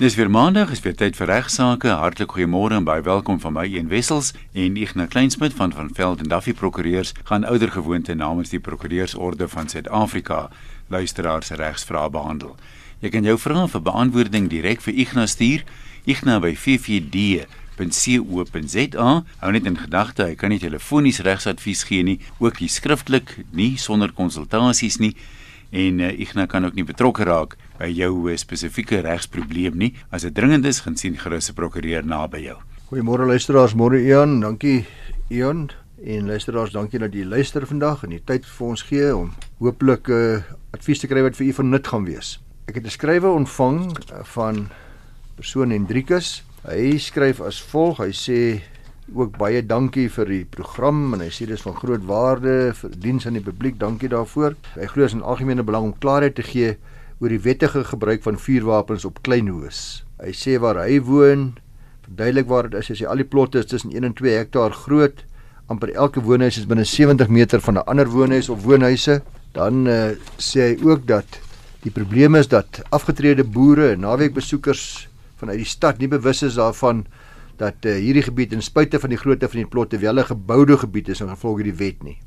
Dis weer maandag, is weer tyd vir regsaake. Hartlik goeiemôre en baie welkom van my een Wessels en Ignas Kleinsmid van van Veld en Duffy Prokureurs gaan ouer gewoonte namens die Prokureursorde van Suid-Afrika luisteraars regsvrae behandel. Jy kan jou vrae vir beantwoording direk vir Ignas stuur. Ignas by ffd.co.za. Hou net in gedagte, hy kan nie telefonies regsadvies gee nie, ook nie skriftelik nie sonder konsultasies nie en uh, Ignas kan ook nie betrokke raak by jou spesifieke regsprobleem nie. As dit dringend is, gaan sien gerus 'n prokureur naby jou. Goeiemôre luisteraars, môre Ian. Dankie Ian. En luisteraars, dankie dat jy luister vandag en die tyd vir ons gee om hooplik 'n uh, advies te kry wat vir u van nut gaan wees. Ek het 'n skrywe ontvang uh, van persoon Hendrikus. Hy skryf as volg. Hy sê ook baie dankie vir die program en hy sê dis van groot waarde vir diens aan die publiek. Dankie daarvoor. Hy glo is in algemene belang om klaarheid te gee oor die wettige gebruik van vuurwapens op kleinhoes. Hy sê waar hy woon, verduidelik waar dit is, hy sê al die plotte is tussen 1 en 2 hektaar groot. amper elke woonhuis is binne 70 meter van 'n ander woonhuis of woonhuise. Dan uh, sê hy ook dat die probleem is dat afgetrede boere en naweekbesoekers vanuit die stad nie bewus is daarvan dat uh, hierdie gebied in spite van die grootte van die plotte wel 'n geboude gebied is in gevolg die wet nie.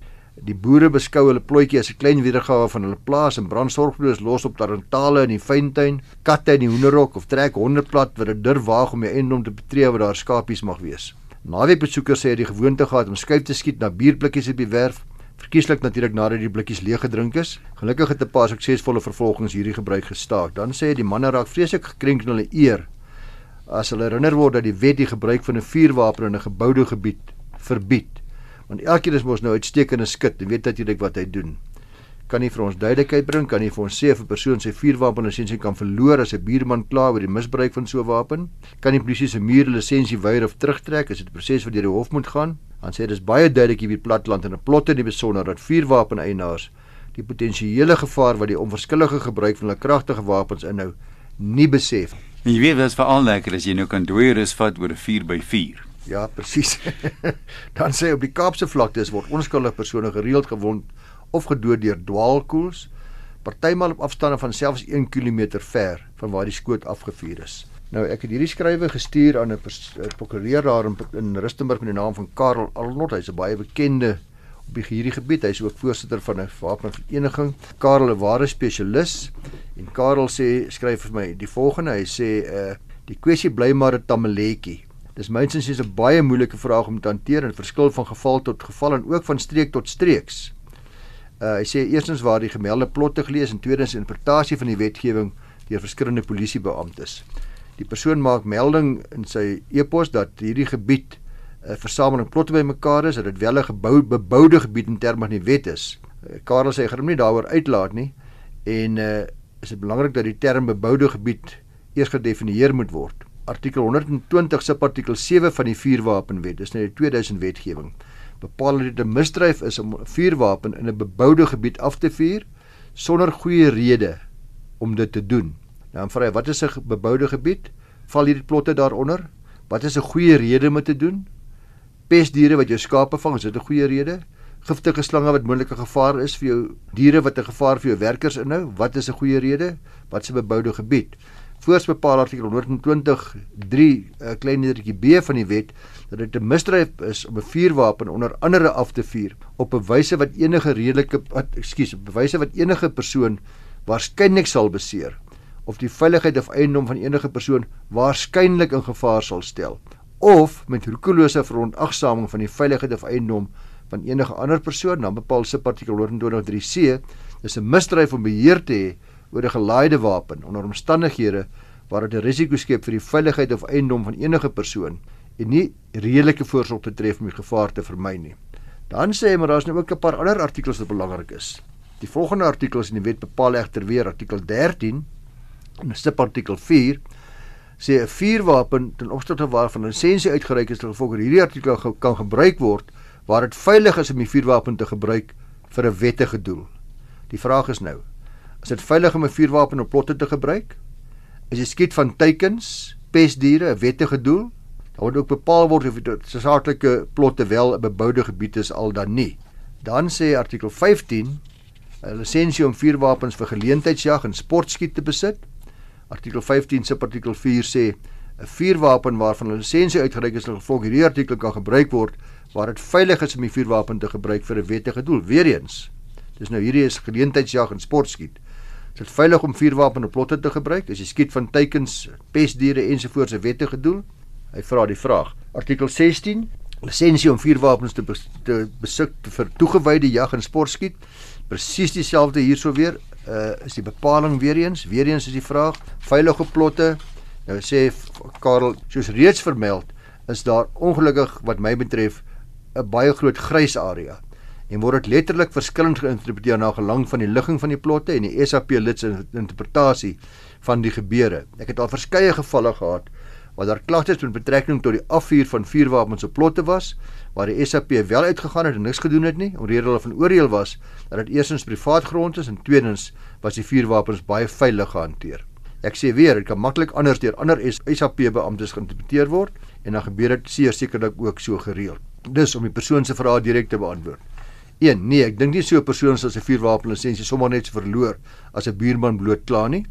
Die boere beskou hulle plotjie as 'n klein weergawe van hulle plaas en brandsorgloos los op tarantale in die fyntuin, katte in die hoenderhok of trek honde plat wat dit durf waag om die eiendom te betree waar daar skapies mag wees. Naweekbesoekers sê die gewoonte gehad om skuif te skiet na bierblikkies op die werf, verkieslik natuurlik nadat die blikkies leeg gedrink is. Gelukkig het 'n paar suksesvolle vervolgings hierdie gebruik gestaak. Dan sê hy die manne raak vreeslik gekrenk in hulle eer as hulle herinner word dat die wet die gebruik van 'n vuurwapen in 'n geboude gebied verbied. Want elkeen is mos nou uitstekende skit en weet natuurlik wat hy doen. Kan nie vir ons duidelikheid bring, kan nie vir ons sê of 'n persoon sy vuurwapen lisensie kan verloor as 'n buurman kla oor die misbruik van so 'n wapen? Kan die polisie se muur lisensie weier of terugtrek as dit 'n proses wat deur die hof moet gaan? Dan sê dit is baie duidelik hier by platland en 'n plotte in die besonder dat vuurwapen eienaars die potensiële gevaar wat die onverskillige gebruik van hulle kragtige wapens inhou nie besef. En jy weet wat is veral lekker as jy nou kan dooierus vat oor 'n 4x4. Ja, presies. Dan sê op die Kaapse vlaktes word onskuldige persone gereeld gewond of gedood deur dwaalkoels, partymal op afstande van selfs 1 km ver van waar die skoot afgevuur is. Nou ek het hierdie skrywe gestuur aan 'n prokureur daar in, in Rustenburg met die naam van Karel Arnold. Hy's 'n baie bekende op hierdie gebied. Hy's ook voorsitter van 'n wapenvereniging. Karel 'n ware spesialis. En Karel sê skryf vir my die volgende. Hy sê uh die kwessie bly maar 'n tamaletjie. Dis mynsins is 'n baie moeilike vraag om te hanteer en verskil van geval tot geval en ook van streek tot streeks. Uh hy sê eerstens waar die gemelde plotte gelees en tweedens interpretasie van die wetgewing deur verskillende polisiebeamptes. Die persoon maak melding in sy e-pos dat hierdie gebied 'n uh, versameling plotte bymekaar is, dat dit wel 'n gebou beboude gebied in terme van die wet is. Uh, Karel sê hy gaan nie daaroor uitlaat nie en uh is dit belangrik dat die term beboude gebied eers gedefinieer moet word. Artikel 120 subartikel 7 van die vuurwapenwet, dis nou die 2000 wetgewing, bepaal dat 'n misdryf is om 'n vuurwapen in 'n beboude gebied af te vuur sonder goeie rede om dit te doen. Nou vra hy, wat is 'n beboude gebied? Val hierdie plotte daaronder? Wat is 'n goeie rede om dit te doen? Pesdiere wat jou skape vang, is dit 'n goeie rede? giftige slange wat moontlike gevaar is vir jou diere wat 'n gevaar vir jou werkers inhou. Wat is 'n goeie rede? Wat is 'n beboude gebied? Voors bepaal artikel 120 3 'n klein lettertjie B van die wet dat dit 'n misdryf is om 'n vuurwapen onder andere af te vuur op 'n wyse wat enige redelike ekskuus, op 'n wyse wat enige persoon waarskynlik sal beseer of die veiligheid of eiendom van enige persoon waarskynlik in gevaar sal stel of met roekelose verontagsaming van die veiligheid of eiendom van enige ander persoon, dan bepaal subartikel 123C, dis 'n misdryf om beheer te hê oor 'n gelaaide wapen onder omstandighede waar dit 'n risiko skep vir die veiligheid of eiendom van enige persoon en nie redelike voorsorg te tref om die gevaar te vermy nie. Dan sê hy maar daar's nou ook 'n paar ander artikels wat belangrik is. Die volgende artikels in die wet bepaal egter weer artikel 13 en subartikel 4 sê 'n vuurwapen ten opsigte waarvan 'n lisensie uitgereik is gevolg hierdie artikel kan gebruik word waar dit veilig is om die vuurwapen te gebruik vir 'n wettige doel. Die vraag is nou, is dit veilig om 'n vuurwapen op plotte te gebruik? Is die skiet van teikens, pesdiere 'n wettige doel? Daar word ook bepaal word of dit saaklike plotte wel 'n beboude gebied is al dan nie. Dan sê artikel 15 'n lisensie om vuurwapens vir geleentheidsjag en sportskiet te besit. Artikel 15 subartikel 4 sê 'n vuurwapen waarvan 'n lisensie uitgereik is, gevolg hierdie artikel kan gebruik word waar dit veilig is om die vuurwapen te gebruik vir 'n wettige doel. Weereens, dis nou hierdie is geleentheidsjag en sportskiet. Is dit veilig om vuurwapen op plotte te gebruik as jy skiet van teikens, pesdiere ensovoorts 'n wettige doel? Hy vra die vraag. Artikel 16 lisensie om vuurwapens te, bes, te besit vir toegewyde jag en sportskiet. Presies dieselfde hierso weer. Uh is die bepaling weer eens, weer eens is die vraag, veilige plotte. Nou sê Karel, soos reeds vermeld, is daar ongelukkig wat my betref 'n baie groot grys area en word dit letterlik verskillend geïnterpreteer na gelang van die ligging van die plotte en die SAP lid se interpretasie van die gebeure. Ek het al verskeie gevalle gehad waar daar klagtes met betrekking tot die afvuur van vuurwapens op plotte was waar die SAP wel uitgegaan het en niks gedoen het nie omdat hulle van oordeel was dat dit eersins privaat grond is en tweedens was die vuurwapens baie veilig gehanteer. Ek sê weer, dit kan maklik anders deur ander SAP beamptes geïnterpreteer word en dan gebeur dit sekerlik ook so gereeld. Dus om die persoon se vrae direk te beantwoord. 1. Nee, ek dink nie so 'n persoon sal sy vuurwapenlisensie sommer net verloor as 'n buurman bloot kla nie.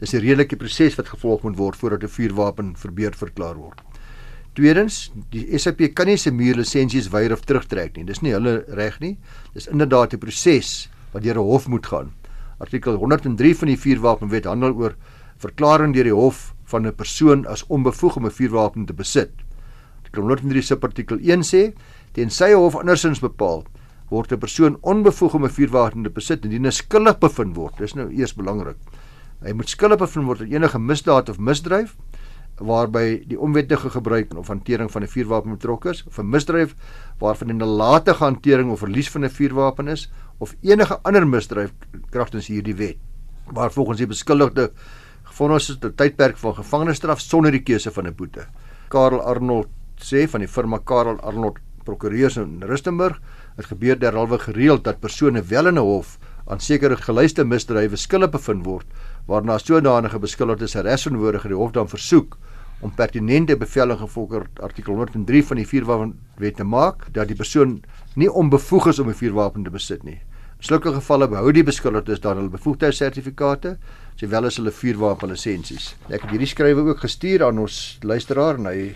Dis 'n redelike proses wat gevolg moet word voordat 'n vuurwapen verbeurd verklaar word. Tweedens, die SAP kan nie sy muurlisensies weier of terugtrek nie. Dis nie hulle reg nie. Dis inderdaad 'n proses wat deur 'n hof moet gaan. Artikel 103 van die Vuurwapenwet handel oor verklaring deur die hof van 'n persoon as onbevoeg om 'n vuurwapen te besit. Artikel 103 se artikel 1 sê tensy hof andersins bepaal word 'n persoon onbevoeg om 'n vuurwapen te besit indien hy skuldig bevind word. Dis nou eers belangrik. Hy moet skuldig bevind word aan enige misdaad of misdryf waarby die onwettige gebruik of hantering van 'n vuurwapen betrokke is, of 'n misdryf waarvan 'n nalatige hantering of verlies van 'n vuurwapen is, of enige ander misdryf kragtens hierdie wet waar volgens die beskuldigde vonnis is 'n tydperk van gevangenisstraf sonder die keuse van 'n boete. Karel Arnold sê van die firma Karel Arnold Prokureurs in Rustenburg, dit gebeur derhalwe gereeld dat persone wel in 'n hof aan sekere geluiste misdrywe skuldig bevind word waarna sodanige beskuldigdes arresonwoorde die hof dan versoek om pertinente beveling gevolg artikel 103 van die vuurwapenwet te maak dat die persoon nie onbevoeg is om 'n vuurwapen te besit nie. In sulke gevalle behou die beskuldigdes dan hulle bevoegdheidssertifikate sowel as hulle vuurwapenlisensies. Ek het hierdie skrywe ook gestuur aan ons luisteraar en hy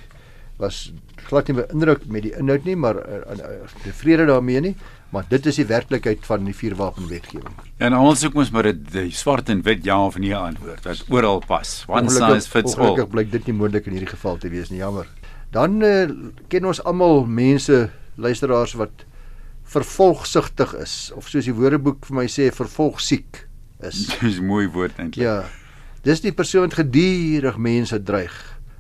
was glad nie beïndruk met die inhoud nie, maar uh, uh, tevrede daarmee nie maar dit is die werklikheid van die vuurwapenwetgewing. Ja, en ons soek mos maar die swart en wit ja of nee antwoord. Dit oral pas. One size fits all. Ek blyk dit nie moontlik in hierdie geval te wees nie, jammer. Dan uh, ken ons almal mense luisteraars wat vervolgsigtig is of soos die woordeboek vir my sê vervolgsiek is. Dis mooi woord eintlik. Ja. Dis die persoon wat gedurig mense dreig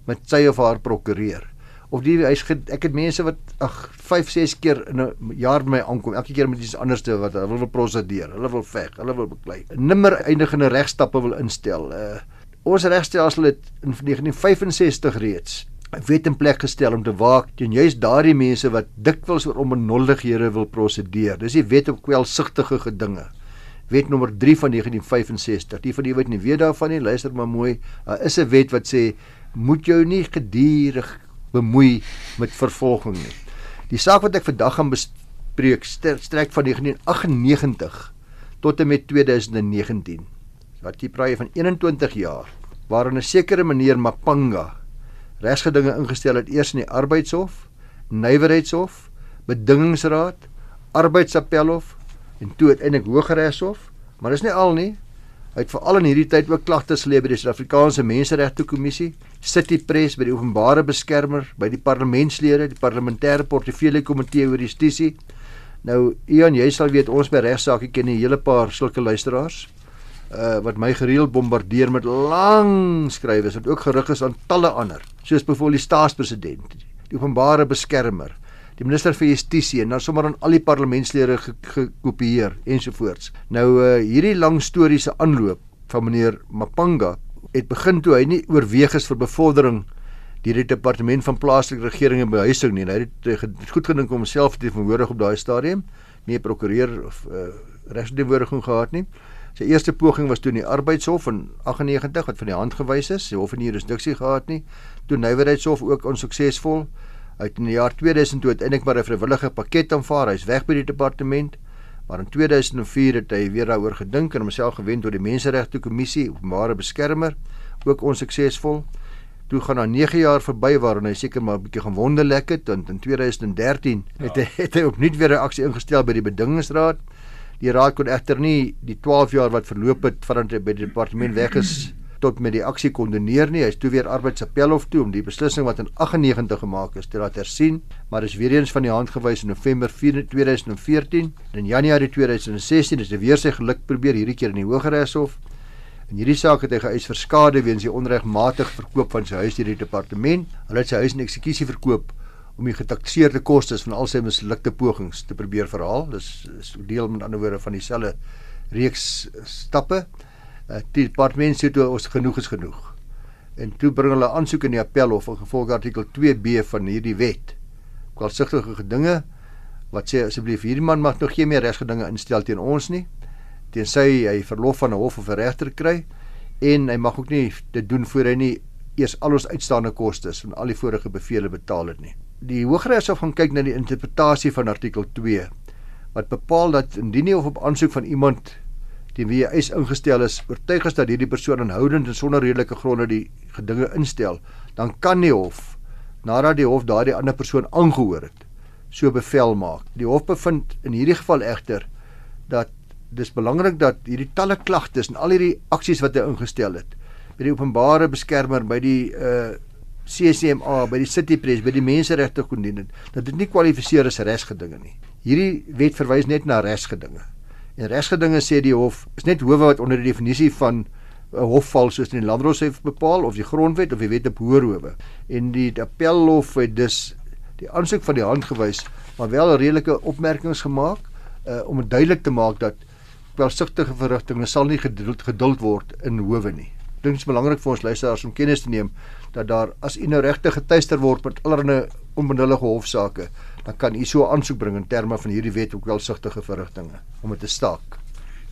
met sy of haar prokureur of die hy's ek het mense wat ag 5 6 keer in 'n jaar by my aankom elke keer met iets anderste wat hulle wil prosedeer hulle wil veg hulle wil beklei. Nimmer eindigende regstappe wil instel uh, ons regstelsel het in 1965 reeds wet in plek gestel om te waak teen juist daardie mense wat dikwels oor onbenuldighede wil prosedeer dis die wet op kwelsigtige gedinge wet nommer 3 van 1965 die van die wat nie weet daarvan nie luister maar mooi. Daar is 'n wet wat sê moet jou nie gedurig bemoei met vervolging nie. Die saak wat ek vandag gaan bespreek strek van 1998 tot en met 2019. Wat jy praat van 21 jaar waarin 'n sekere meneer Mapanga regsgedinge ingestel het eers in die arbeidshof, nywerheidshof, bedingingsraad, arbeidsappelhof en toe uiteindelik hooggeregshof, maar dis nie al nie. Hy het veral in hierdie tyd ook klagtes gelê by die Suid-Afrikaanse Menseregte Kommissie, City Press by die Openbare Beskermer, by die parlementslede, die parlementêre portefeulje komitee oor justisie. Nou Ian, jy sal weet ons by regsaake ken 'n hele paar sulke luisteraars uh wat my gereeld bombardeer met lang skrywe wat ook gerig is aan talle ander, soos byvoorbeeld die staatspresident, die Openbare Beskermer, die minister vir justisie en dan sommer aan al die parlementslede gekopieer ensovoorts. Nou uh, hierdie lang storiese aanloop van meneer Mapanga het begin toe hy nie oorweeg is vir bevordering deur die departement van plaaslike regering en behuising nie. Hy het uh, goed gedink om homself te verantwoordig op daai stadium, nie prokureur of uh, regsdienwoordiging gehad nie. Sy eerste poging was toe in die arbeidshof in 98 wat van die hand gewys is. Hy hof nie jurisdiksie gehad nie. Toe nywerheidshof ook onsuksesvol. Het in die jaar 2000 toe uiteindelik maar 'n vrywillige pakket aanvaar. Hy's weg by die departement. Maar in 2004 het hy weer daaroor gedink en homself gewend tot die Menseregte Kommissie, openbare beskermer, ook onsuksesvol. Toe gaan daar 9 jaar verby waarin hy seker maar 'n bietjie gewonde lek het en in 2013 ja. het hy het hy opnuut weer 'n aksie ingestel by die bedingingsraad. Die raad kon egter nie die 12 jaar wat verloop het vandat hy by die departement weg is tot met die aksie kondoneer nie. Hy is toe weer arbeidsappelhof toe om die beslissing wat in 98 gemaak is te laat hersien, maar is weer eens van die hand gewys in November 2014 en in Januarie 2016 is hy weer sy geluk probeer hierdie keer in die Hooggeregshof. In hierdie saak het hy geëis vir skade weens die onregmatige verkoop van sy huis deur die departement. Hulle het sy huis in eksekusie verkoop om die getakseerde kostes van al sy mislukte pogings te probeer verhaal. Dis is deel met ander woorde van dieselfde reeks stappe. Uh, die departement sê toe ons genoeg is genoeg. En toe bring hulle aansoek in die appelhof in gevolg artikel 2B van hierdie wet. Kwalsigtige gedinge wat sê asseblief hierdie man mag nog geen meer regsgedinge instel teen ons nie tensy hy verlof van 'n hof of 'n regter kry en hy mag ook nie dit doen voor hy nie eers al ons uitstaande kostes van al die vorige bevele betaal het nie. Die Hooggeregshof gaan kyk na die interpretasie van artikel 2 wat bepaal dat indien nie of op aansoek van iemand teen wie 'n eis ingestel is, oortuig is dat hierdie persoon aanhoudend en sonder redelike gronde die gedinge instel, dan kan die hof nadat die hof daardie ander persoon aangehoor het, so bevel maak. Die hof bevind in hierdie geval egter dat dis belangrik dat hierdie talle klagtes en al hierdie aksies wat hy ingestel het by die openbare beskermer by die uh CCMA by die City Press by die menseregte kondinet dat dit nie kwalifiseer as regsgedinge nie. Hierdie wet verwys net na regsgedinge. En regsgedinge sê die hof is net howe wat onder die definisie van 'n hof val soos in die Landroshof bepaal of die grondwet of die wet op hoër howe. En die appelhof het dus die aansoek van die hand gewys, maar wel redelike opmerkings gemaak uh om duidelik te maak dat kwelsigtige verrigtinge sal nie geduld, geduld word in howe nie. Dit is belangrik vir ons luisteraars om kennis te neem dat daar as u nou regtig getuister word met allerlei onbenullige hofsaake, dan kan u so aansoek bring in terme van hierdie wet op kwelsigtige verrigtinge om dit te staak.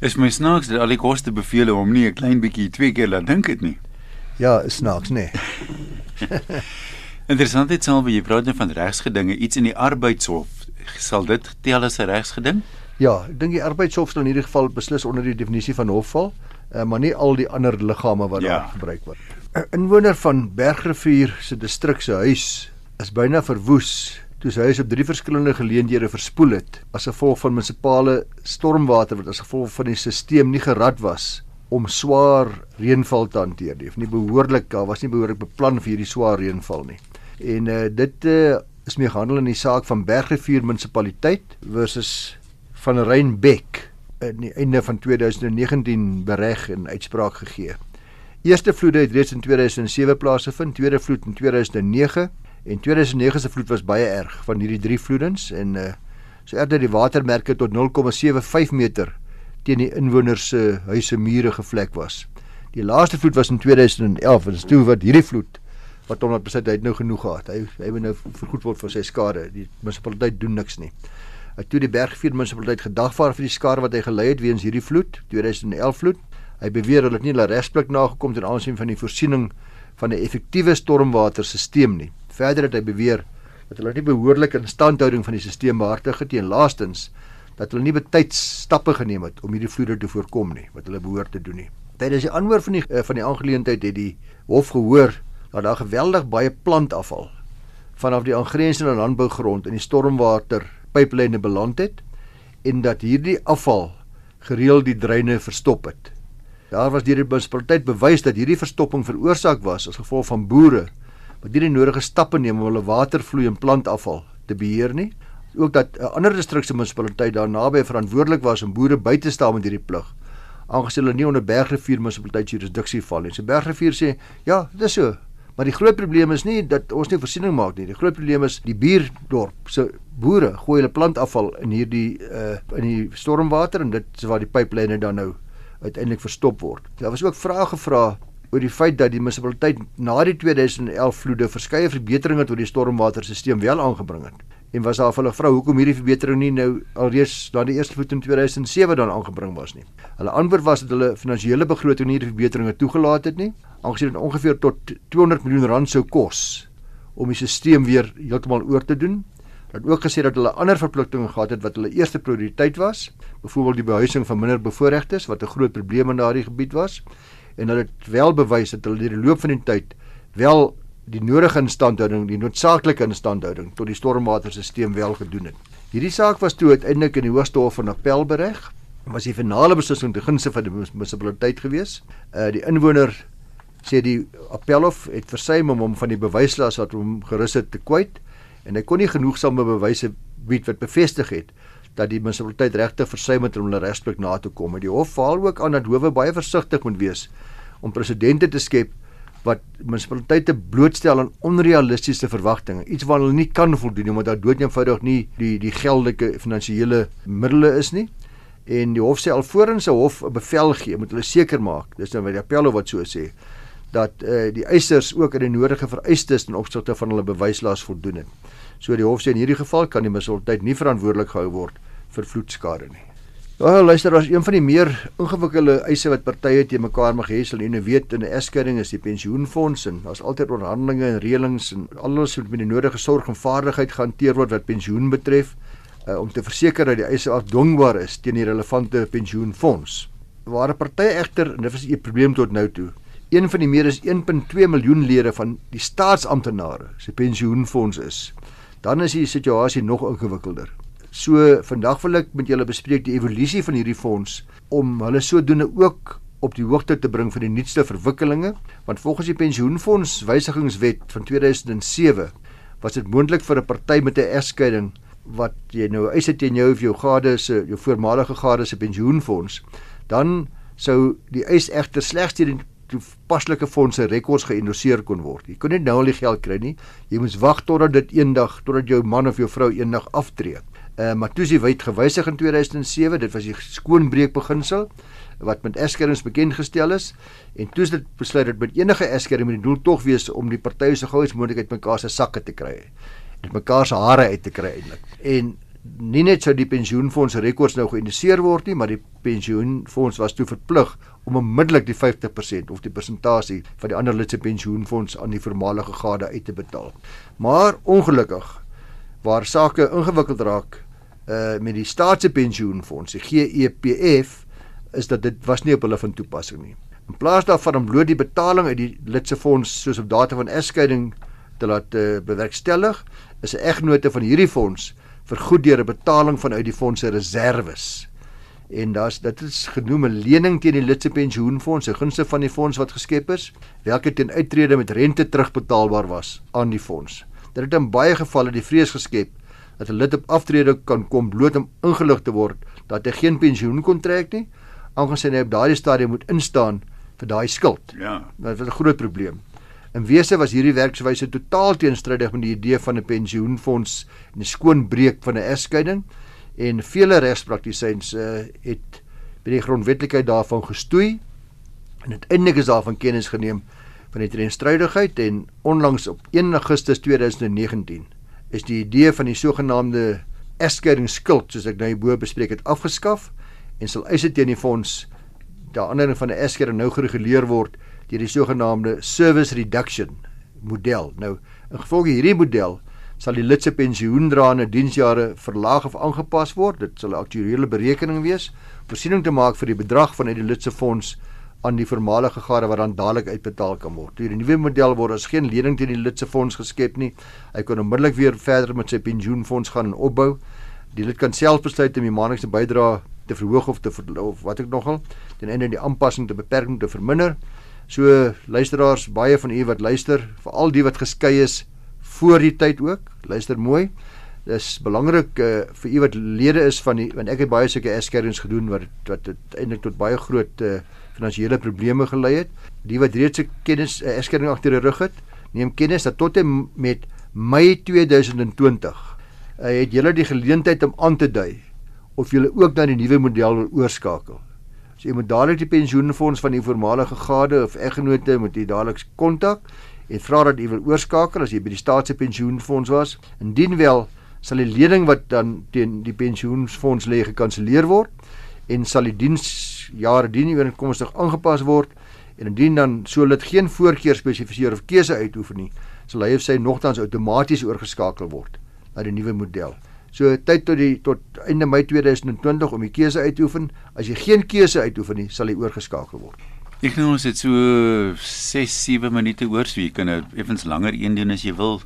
Is my snaaks dat al die koste beveel om nie 'n klein bietjie twee keer laat dink dit nie. Ja, is snaaks nê. Nee. Interessant dit sal wie jy praat van regsgedinge iets in die arbeidshof sal dit tel as 'n regsgeding? Ja, ek dink die arbeidshof sal in hierdie geval beslis onder die definisie van hof val, uh, maar nie al die ander liggame wat ja. daar gebruik word. 'n Inwoner van Bergrivier se distrik se huis is byna verwoes toe sy huis op drie verskillende geleenthede verspoel het as gevolg van munisipale stormwater wat as gevolg van die stelsel nie gerad was om swaar reënval te hanteer nie. Of nie behoorlik, daar was nie behoorlik beplan vir hierdie swaar reënval nie. En uh, dit uh, is mee gehandel in die saak van Bergrivier munisipaliteit versus van Reinbeck in die einde van 2019 bereg en uitspraak gegee. Eerste vloede het reeds in 2007 plaasgevind, tweede vloed in 2009 en 2009 se vloed was baie erg van hierdie drie vloedens en uh, so erg dat die watermerke tot 0,75 meter teen die inwoners se huise mure gevlek was. Die laaste vloed was in 2011 en dis toe wat hierdie vloed wat hom het besit hy het nou genoeg gehad. Hy hy moet nou vergoed word vir sy skade. Die munisipaliteit doen niks nie. Hy toe die Bergrivier munisipaliteit gedagvaar vir die skade wat hy gelei het weens hierdie vloed, 2011 vloed. Hy beweer hulle het nie hulle regsplek nagekom ten aansien van die voorsiening van 'n effektiewe stormwaterstelsel nie. Verder het hy beweer dat hulle nie behoorlik instandhouding van die stelsel behartig het en laastens dat hulle nie betyds stappe geneem het om hierdie vloede te voorkom nie wat hulle behoort te doen nie. Tydens die aanhoor van die uh, van die aangeleentheid het die hof gehoor dat daar geweldig baie plantafval vanaf die aangrensende landbougrond in die stormwater pyplyne beland het en dat hierdie afval gereeld die dreine verstop het. Daar was deur die munisipaliteit bewys dat hierdie verstopping veroorsaak was as gevolg van boere wat nie die nodige stappe neem om hulle watervloei en plantafval te beheer nie. Ook dat 'n ander distrikse munisipaliteit daar naby verantwoordelik was om boere by te staan met hierdie plig aangesien hulle nie onder Bergrivier munisipaliteit jurisdiksie val nie. So Bergrivier sê, "Ja, dit is so. Maar die groot probleem is nie dat ons nie voorsiening maak nie. Die groot probleem is die buurdorp se boere gooi hulle plantafval in hierdie uh in die stormwater en dit is waar die pyplyne dan nou uiteindelik verstop word. Daar was ook vrae gevra oor die feit dat die munisipaliteit na die 2011 vloede verskeie verbeteringe tot die stormwaterstelsel wel aangebring het. En was daar hulle vra hoekom hierdie verbetering nie nou alreeds na die eerste vloed in 2007 dan aangebring was nie. Hulle antwoord was dat hulle finansiële begroting nie hierdie verbeteringe toegelaat het nie aangesien dit ongeveer tot 200 miljoen rand sou kos om die stelsel weer heeltemal oor te doen. Hulle het ook gesê dat hulle ander verpligtinge gehad het wat hulle eerste prioriteit was, byvoorbeeld die behuising van minder bevoorregtes wat 'n groot probleem in daardie gebied was en hulle het wel bewys dat hulle deur die loop van die tyd wel die nodige instandhouding, die noodsaaklike instandhouding tot die stormwaterstelsel wel gedoen het. Hierdie saak was toe uiteindelik in die Hoogste Hof van Appel bereg. Was die finale beslissing te gunste van die munisipaliteit gewees. Uh die inwoner sê die Appelhof het versuim om hom van die bewyslas wat hom gerus het te kwyt en hy kon nie genoegsame bewyse bied wat bevestig het dat die munisipaliteit regtig versuim het om hulle regspreek na te kom. Die hof val ook aan dat howe baie versigtig moet wees om presedente te skep wat munisipaliteite blootstel aan onrealistiese verwagtinge, iets waaraan hulle nie kan voldoen omdat daar doodeenvoudig nie die die geldelike finansiële middele is nie. En die hof sê alvorens 'n hof 'n bevel gee, moet hulle seker maak, dis nou wat die appello wat so sê, dat eh uh, die eisers ook aan die nodige vereistes ten opsigte van hulle bewyslas voldoen het. So die hof sê in hierdie geval kan die munisipaliteit nie verantwoordelik gehou word vir vloedskade nie. Ja, luister, was een van die meer ingewikkelde eise wat partye te mekaar mag hê, sal jy nou weet in 'n egskeiding is die pensioenfonds en daar's altyd onderhandelinge en reëlings en alles moet met die nodige sorg en vaardigheid gehanteer word wat pensioen betref uh, om te verseker dat die eise afdwingbaar is teen die relevante pensioenfonds. Waar 'n party egter, en dit was 'n probleem tot nou toe, een van die meer as 1.2 miljoen lede van die staatsamptenare se pensioenfonds is, dan is die situasie nog ingewikkelder. So vandag wil ek met julle bespreek die evolusie van hierdie fonds om hulle sodoende ook op die hoogte te bring van die nuutste verwikkelinge want volgens die pensioenfonds wysigingswet van 2007 was dit moontlik vir 'n party met 'n egskeiding wat jy nou eis het teen jou of jou gade se jou voormalige gade se pensioenfonds dan sou die eis egter slegs deur die toepaslike fondse rekords geïndoseer kon word. Jy kon nie nou al die geld kry nie. Jy moes wag totdat dit eendag totdat jou man of jou vrou eendag aftree. Uh, toe is die wet gewysig in 2007, dit was die skoonbreek beginsel wat met eskerings bekend gestel is en toe is dit besluit dat met enige eskering moet die doel tog wees om die partye so gou as moontlik uit mekaar se sakke te kry. Dit mekaar se hare uit te kry eintlik. En nie net sou die pensioenfonds rekords nou geïndiseer word nie, maar die pensioenfonds was toe verplig om onmiddellik die 50% of die persentasie van die ander lidse pensioenfonds aan die voormalige gade uit te betaal. Maar ongelukkig waar sake ingewikkeld raak uh met die staatspensioenfonds, die GEPF, is dat dit was nie op hulle van toepassing nie. In plaas daarvan om bloot die betaling uit die lidse fonds soos op data van egskeiding te laat uh, bewerkstellig, is 'n eggenote van hierdie fonds vergoed deur 'n betaling vanuit die fonds se reserves. En daar's dit is genoem 'n lening teen die lidse pensioenfonds, 'n gunste van die fonds wat geskep is, welke teen uittrede met rente terugbetaalbaar was aan die fonds. Dit het in baie gevalle die vrees geskep dat 'n lid op aftrede kan kom bloot om ingelig te word dat hy geen pensioen kon trek nie, aangesien hy op daardie stadium moet instaan vir daai skuld. Ja. Dit was 'n groot probleem. In wese was hierdie werkswyse totaal teenstrydig met die idee van 'n pensioenfonds en 'n skoonbreek van 'n egskeiding en vele regspraktisyns uh, het by die grondwetlikheid daarvan gestoei en uiteindelik is daarvan kennis geneem van die teenstrydigheid en onlangs op 1 Augustus 2019 is die idee van die sogenaamde eskeringsskuld soos ek nou hierbo bespreek het afgeskaf en sal eise teen die fonds daaronder van 'n eskering nou gereguleer word deur die sogenaamde service reduction model. Nou in gevolg hierdie model sal die lidse pensioendraande diensjare verlaag of aangepas word. Dit sal 'n aktuariële berekening wees, voorsiening te maak vir die bedrag van uit die lidse fonds aan die voormalige gade wat dan dadelik uitbetaal kan word. Hierdie nuwe model word as geen lening teen die lid se fonds geskep nie. Hy kan onmiddellik weer verder met sy pensioenfonds gaan en opbou. Die lid kan self besluit om die maandelikse bydrae te verhoog of te of wat ek nogal ten einde die aanpassing te beperk te verminder. So luisteraars, baie van u wat luister, veral die wat geskei is voor die tyd ook, luister mooi. Dis belangrik uh, vir u wat lede is van die want ek het baie sulke eskerings gedoen wat wat eintlik tot baie groot uh, finansiële probleme gelei het. Die wat reeds 'n kennis 'n egskeiding agter die rug het, neem kennis dat tot en met Mei 2020 uh, het julle die geleentheid om aan te dui of julle ook na die nuwe model wil oorskakel. So jy moet dadelik die pensioenfonds van die voormalige gade of eggenote moet jy dadelik kontak en vra dat jy wil oorskakel as jy by die staatse pensioenfonds was. Indien wel, sal die lening wat dan teen die pensioenfonds lê gekanselleer word en sal die diensjare dien ooreenkomstig aangepas word en indien dan sou dit geen voorkeur spesifiseer of keuse uitoefen nie sal hy of sy nogtans outomaties oorgeskakel word na die nuwe model. So tyd tot die tot einde Mei 2020 om die keuse uit te oefen. As jy geen keuse uitoefen nie, sal hy oorgeskakel word. Ek nou ons het so 6 7 minute oor, so jy kan effens langer een doen as jy wil.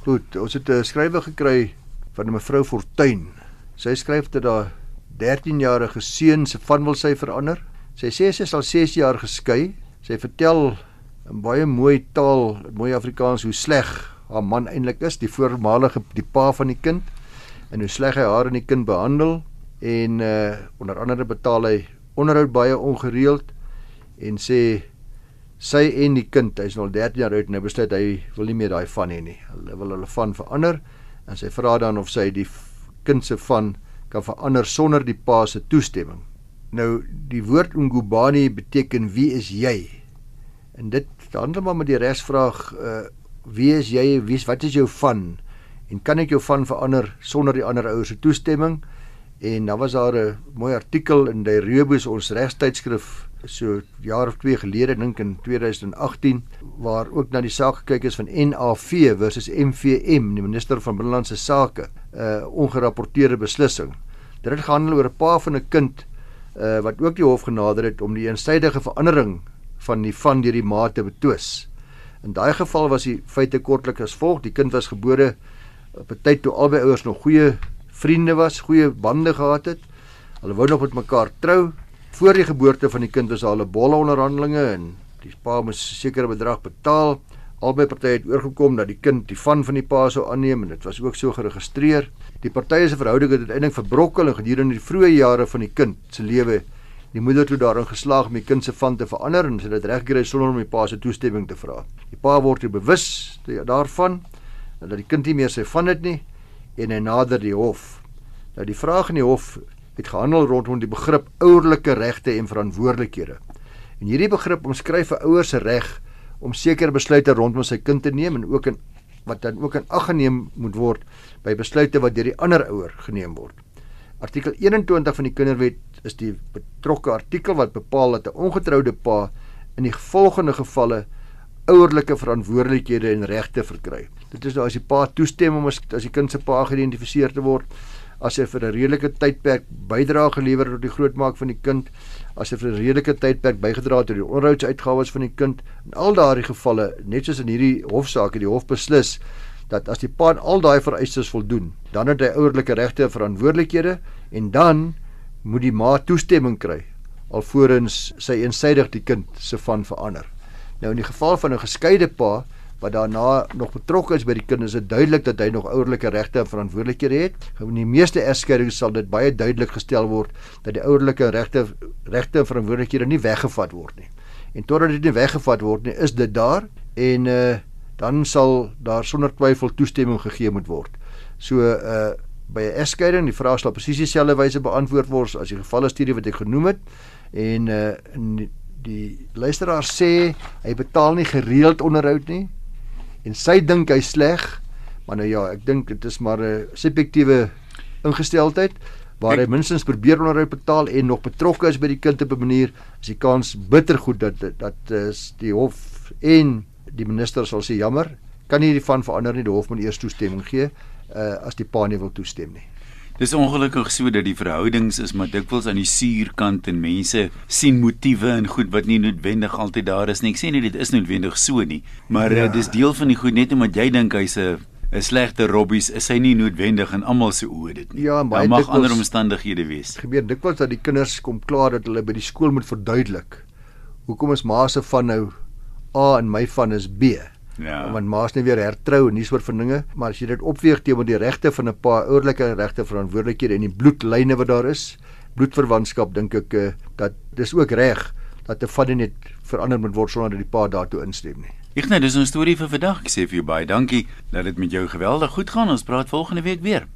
Goed, ons het 'n skrywe gekry van 'n mevrou Fortuin. Sy skryf dat haar 13-jarige seun se van wil sy verander. Sy sê sy is al 6 jaar geskei. Sy vertel in baie mooi taal, mooi Afrikaans hoe sleg haar man eintlik is, die voormalige die pa van die kind en hoe sleg hy haar en die kind behandel en uh onder andere betaal hy onderhoud baie ongereeld en sê sy en die kind, hy's nou al 13 jaar oud, nou besluit hy wil nie meer daai van hê nie. Hulle wil hulle van verander en sy vra dan of sy die kind se van kan verander sonder die pa se toestemming. Nou die woord Ngubani beteken wie is jy? En dit handel maar met die regsvraag uh wie is jy? Wie wat is jou van? En kan ek jou van verander sonder die ander ouers se toestemming? En dan was daar 'n mooi artikel in die Rebus ons regstydskrif so jaar of 2 gelede dink in 2018 waar ook na die saak gekyk is van NAV versus MVM die minister van binnelandse sake 'n uh, ongerapporteerde beslissing. Dit het gehandel oor 'n pa van 'n kind uh, wat ook die hof genader het om die eensydige verandering van die van deur die ma te betwis. In daai geval was die feite kortliks as volg: die kind was gebore op 'n tyd toe albei ouers nog goeie vriende was, goeie bande gehad het. Hulle wou nog met mekaar trou. Voor die geboorte van die kind was al 'n bolle onderhandelinge en die pa moes 'n sekere bedrag betaal. Albei partye het oorgekom dat die kind die van van die pa sou aanneem en dit was ook so geregistreer. Die partye se verhouding het uiteindelik verbrokkel en gedurende die vroeë jare van die kind se lewe die moeder toe daarin geslaag om die kind se van te verander en sy het dit reggekry sonder om die pa se toestemming te vra. Die pa word bewus daarvan dat die kind nie meer sy van het nie en hy nader die hof. Nou die vraag in die hof het gehandel rondom die begrip ouerlike regte en verantwoordelikhede. En hierdie begrip omskryf 'n ouer se reg om sekere besluite rondom sy kind te neem en ook in wat dan ook in ag geneem moet word by besluite wat deur die ander ouer geneem word. Artikel 21 van die Kinderwet is die betrokke artikel wat bepaal dat 'n ongetroude pa in die volgende gevalle ouerlike verantwoordelikhede en regte verkry. Dit is nou as die pa toestem om as, as die kind se pa geïdentifiseer te word, as hy vir 'n redelike tydperk bydrae gelewer tot die grootmaak van die kind, as hy vir 'n redelike tydperk bygedra het tot die onderhoudsuitgawes van die kind. In al daardie gevalle, net soos in hierdie hofsaak, het die hof beslis dat as die pa al daai vereistes voldoen, dan het hy ouerlike regte en verantwoordelikhede en dan moet die ma toestemming kry alvorens sy eensydig die kind se van verander. Nou in die geval van 'n geskeide pa wat daarna nog betrokke is by die kinders, is dit duidelik dat hy nog ouerlike regte en verantwoordelikhede het. In die meeste egskeidings sal dit baie duidelik gestel word dat die ouerlike regte regte en verantwoordelikhede nie weggevat word nie. En totdat dit nie weggevat word nie, is dit daar en uh dan sal daar sonder twyfel toestemming gegee moet word. So uh by 'n egskeiding, die vraag sal presies dieselfde wyse beantwoord word as die gevalle studie wat ek genoem het en uh in die luisteraar sê hy betaal nie gereeld onderhoud nie en sy dink hy sleg maar nou ja ek dink dit is maar 'n subjektiewe ingesteldheid waar hy minstens probeer onderhoud betaal en nog betrokke is by die kind op 'n manier is die kans bitter goed dat dat is die hof en die minister sal sê jammer kan nie hiervan verander nie die hof moet eers toestemming gee uh, as die pa nie wil toestem nie Dis ongelukkig so dat die verhoudings is maar dikwels aan die suurkant en mense sien motiewe en goed wat nie noodwendig altyd daar is nie. Ek sê nie dit is noodwendig so nie, maar ja. uh, dis deel van die goed net omdat jy dink hy's 'n 'n slegte robbies, is hy nie noodwendig in almal se oë dit nie. Ja, baie mag ander omstandighede wees. Gebeur dikwels dat die kinders kom klaar dat hulle by die skool moet verduidelik hoekom is ma se van nou A en my van is B. Ja. Want ma's nie weer hertrou en nie soort van dinge, maar as jy dit opweeg teenoor die regte van 'n pa, ouerlike regte, verantwoordelikhede en die bloedlyne wat daar is, bloedverwantskap dink ek uh, dat dis ook reg dat 'n vader net verander moet word sonder dat die pa daartoe instem nie. Net dis 'n storie vir vandag. Ek sê vir jou baie dankie dat dit met jou geweldig goed gaan. Ons praat volgende week weer.